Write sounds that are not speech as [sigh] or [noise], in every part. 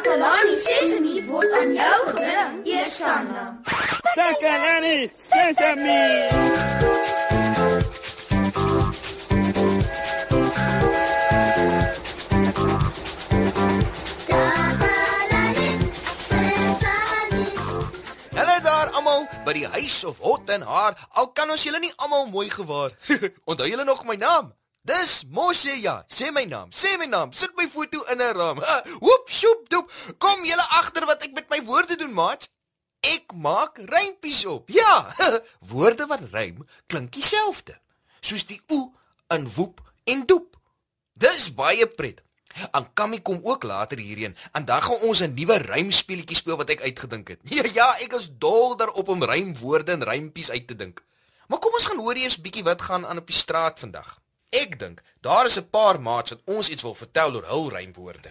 Takalani Sesemi word aan jou gebring, Eersanna. Takalani Sesemi. Hallo daar almal by die huis of hot en haar. Al kan ons julle nie almal mooi gewaar. [laughs] Onthou julle nog my naam? Dis Moshe ja. Sê my naam. Sê my naam. Sit my foto in 'n ram. Hoep sjoep doep. Kom julle agter wat ek met my woorde doen, maat. Ek maak rympies op. Ja. [laughs] Woorde wat rym klink dieselfde. Soos die oe in woep en doep. Dis baie pret. Ankami kom ook later hierheen en dan gaan ons 'n nuwe rymspeletjie speel wat ek uitgedink het. [laughs] Ja ja, ek is dol daarop om rymwoorde en rympies uit te dink. Maar kom ons gaan hoor eers bietjie wat gaan aan op die straat vandag. Ek dink daar is 'n paar maats wat ons iets wil vertel oor hul rymwoorde.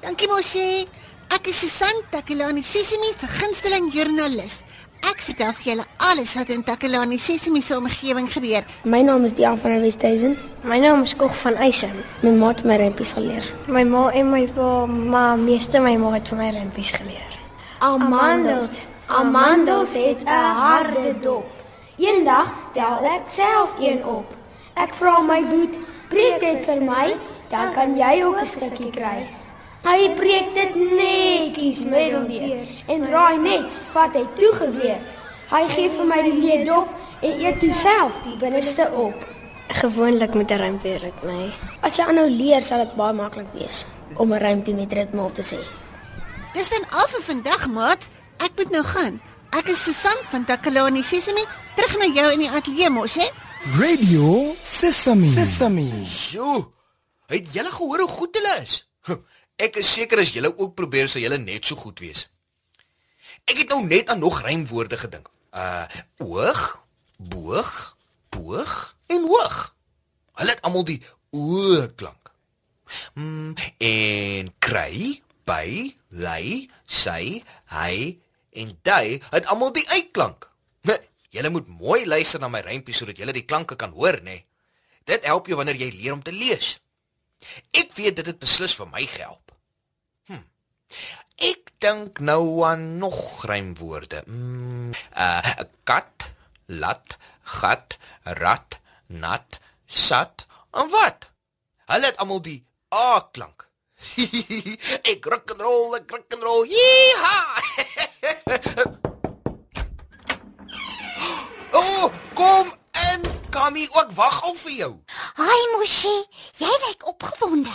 Dankie Moshi. Ek is Susan Takelani Sesimi se gunsteling joernalis. Ek vertel vir julle alles wat in Takelani Sesimi se omgewing gebeur. My naam is Dian van der Westhuizen. My naam is Kog van Eisen. My ma het my rempies geleer. My ma en my pa, maar meeste my ma het vir my rempies geleer. Amandels. Amandels het 'n harde dop. Eendag tel ek self een op. Ek vra my boet, "Breek dit vir my, dan kan jy ook 'n stukkie kry." Hy breek dit netjies middelneer en raai net wat hy toe gebeur. Hy gee vir my die leë dop en eet toe self die binneste op. Gewoonlik met 'n rympie ritme. As jy aanhou leer, sal dit baie maklik wees om 'n rympie met ritme op te sê. Dis dan al vir vandag, maat. Ek moet nou gaan. Ek is Susan van Takelani Sesimi. Terug na jou in die ateljee, Moshi. Radio Sesame. Sesame. Sjoe. Het julle gehoor hoe goed hulle is? Ek is seker as julle ook probeer sal julle net so goed wees. Ek het nou net aan nog rymwoorde gedink. Uh oog, boog, boog en hoog. Hulle het almal die o klank. Mm, en kry, by, lei, sy, hy en jy het almal die uitklank. Julle moet mooi luister na my rympies sodat julle die klanke kan hoor, nê. Dit help jou wanneer jy leer om te lees. Ek weet dit het beslis vir my gehelp. Hm. Ek dink nou aan nog rymwoorde. Mm, uh kat, lat, gat, rat, nat, sat en wat? Hulle het almal die a klank. [laughs] ek rock and roll, ek rock and roll. Yeeha! [laughs] oh, kom in, Kami, ook wag al vir jou. Hi Moshi, jy lyk opgewonde.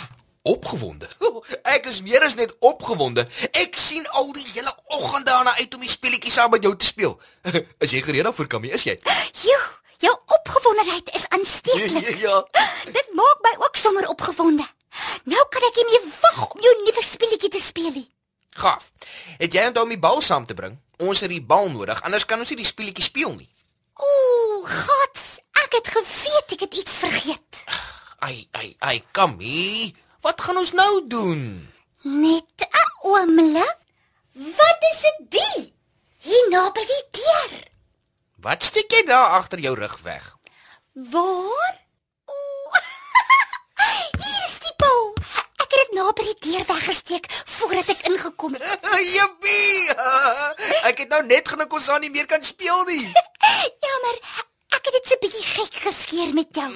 Opgewonde. [laughs] Ek is meer as net opgewonde. Ek sien al die hele oggend daarna uit om die speletjies saam met jou te speel. [laughs] Is jy gereed daarvoor, Kami? Is jy? [gasps] Joe, jou opgewondenheid is aansteeklik. ja. [gasps] Dit maak my ook sommer opgewonde. Nou kan ek nie meer wag om jou nuwe speletjie te speel nie. Gaaf. Het jy onthou om die bal saam te bring? Ons het die bal nodig, anders kan ons nie die speletjie speel nie. Ooh, gats, ek het geweet ek het iets vergeet. Ai, ai, ai, Kami. Wat gaan ons nou doen? Net 'n oomblik. Wat is dit die? Hier naby die deur. Wat steek jy daar agter jou rug weg? Waar? Ooh. Hier is die bal. Naby die deur weggesteek voordat ek ingekom het. [laughs] Jippie! Ek het nou net gedink ons sal nie meer kan speel nie. [laughs] Jammer. Ek het dit so 'n bietjie gek geskeer met jou.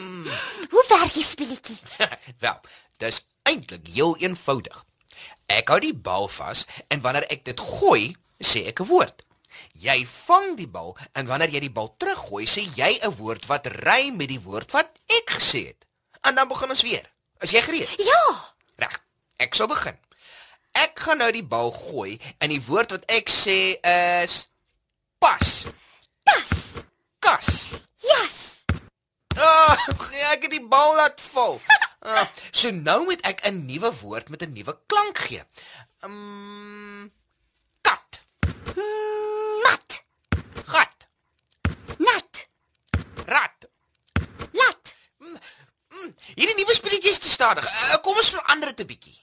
Hoe werk die speletjie? [laughs] Wel, dis eintlik heel eenvoudig. Ek hou die bal vas en wanneer ek dit gooi, sê ek 'n woord. Jy vang die bal en wanneer jy die bal teruggooi, sê jy 'n woord wat rym met die woord wat ek gesê het. En dan begin ons weer. Is jy gereed? Ja. Reg. Ek sal begin. Ek gaan nou die bal gooi en die woord wat ek sê is pas. Tas. Kas. Jas. Ah, ek het die bal laat val. [laughs] Ah, so nou moet ek 'n nuwe woord met 'n nuwe klank gee. Um kat, Mat. gat, Nat. rat. Lat. Mm, hierdie nuwe speletjie is te stadig. Uh, kom ons verander dit 'n bietjie.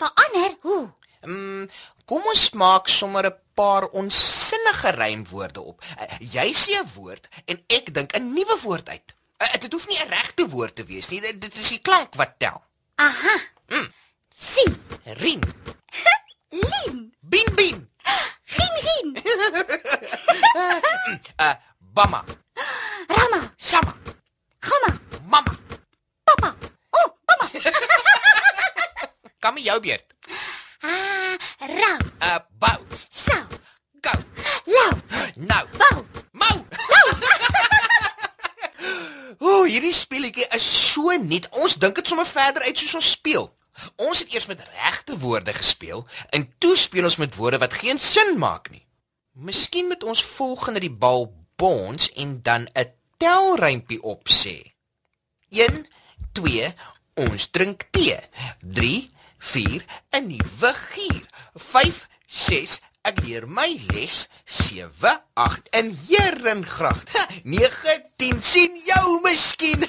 Verander hoe? Um kom ons maak sommer 'n paar onsinnige rymwoorde op. Uh, jy sê 'n woord en ek dink 'n nuwe woord uit. Uh, dit hoef nie 'n regte woord te wees nie. Dit, dit is die klank wat tel. Aha. Mm. Sien. Rien. [laughs] Lien. Bin bin. Gien gien. [gasps] Uh [laughs] bama. Nou. Bou. Mau. [laughs] O, oh, hierdie speletjie is so nuut. Ons dink dit sommer verder uit soos ons speel. Ons het eers met regte woorde gespeel en toe speel ons met woorde wat geen sin maak nie. Miskien moet ons volgende die bal bons en dan 'n telrympie opsê. 1 2 Ons drink tee. 3 4 'n nuwe gier. 5 6 Ek leer my les 7 8 in Herengracht. 9 10 sien jou miskien. [laughs]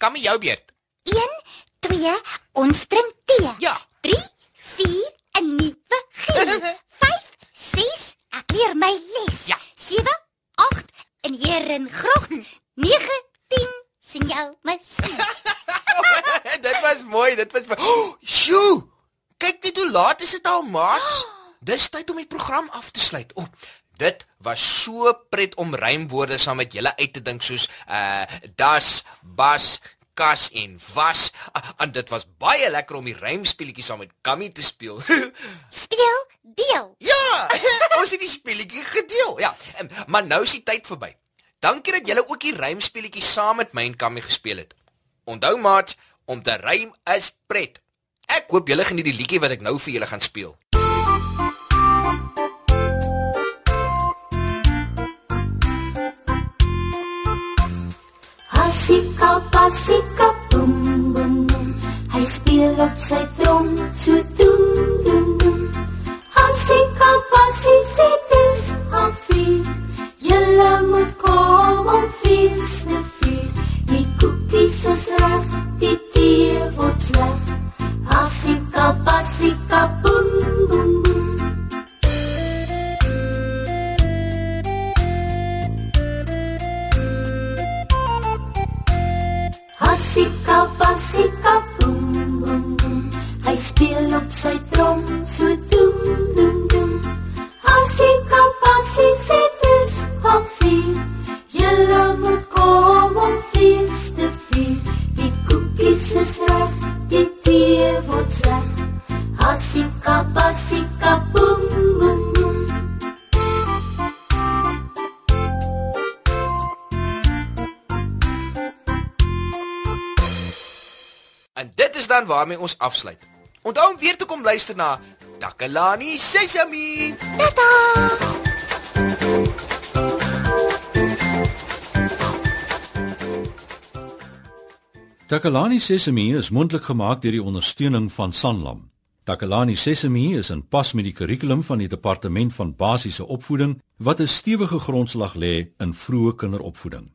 Kom jou beurt. 1 2 Ons drink tee. Ja. 3 4 'n nuwe gier. 5 6 Ek leer my les. Ja. 7 8 in Herengracht. 9 10 sien jou miskien. [laughs] dit was mooi, dit was oh, Sjoe. Kyk net hoe laat is dit al, maat. [gasps] Dis tyd om die program af te sluit. O, oh, dit was so pret om rymwoorde saam met julle uit te dink soos uh das, bas, kas en was. Uh, en dit was baie lekker om die rymspeletjie saam met Kammy te speel. [laughs] Speel deel. ja, [laughs] ons het die speletjie gedeel. Ja, um, maar nou is die tyd verby. Dankie dat julle ook die rymspeletjie saam met my en Kammy gespeel het. Onthou maat, om te rym is pret. Ek hoop julle geniet die liedjie wat ek nou vir julle gaan speel. Hasika pasika boem boem boem Hy speel op sy trom so doen doen En dit is dan waarmee ons afsluit. Onthou om weer te kom luister na Takalani Sesame. Takalani Sesame is mondelik gemaak deur die ondersteuning van Sanlam. Takalani Sesame is in pas met die kurrikulum van die Departement van Basiese Opvoeding wat 'n stewige grondslag lê in vroeë kinderopvoeding.